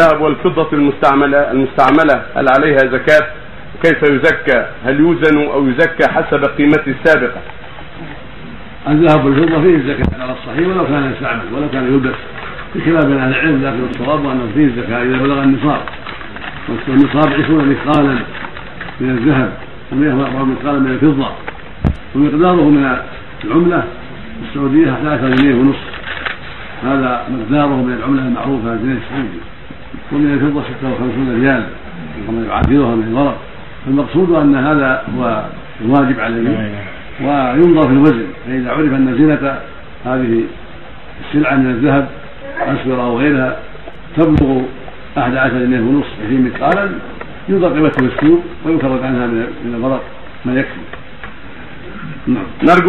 الذهب والفضة المستعملة المستعملة هل عليها زكاة؟ كيف يزكى؟ هل يوزن أو يزكى حسب قيمته السابقة؟ الذهب والفضة فيه الزكاة على الصحيح ولو كان يستعمل ولو كان يلبس بخلاف أهل العلم لكن الصواب أنه فيه الزكاة إذا بلغ النصاب والنصاب عشرون مثقالا من الذهب و140 مثقالا من الفضة ومقداره من العملة السعودية 11 جنيه ونصف هذا مقداره من العملة المعروفة الجنيه السعودي ومن الفضة 56 ريال وما يعادلها من الورق. المقصود أن هذا هو الواجب عليه وينظر في الوزن فإذا عرف أن زينة هذه السلعة من الذهب أسفر أو غيرها تبلغ أحد عشر جنيه ونصف عشرين مثقالا ينظر قيمته في السوق ويفرد عنها من الورق ما يكفي. نرجو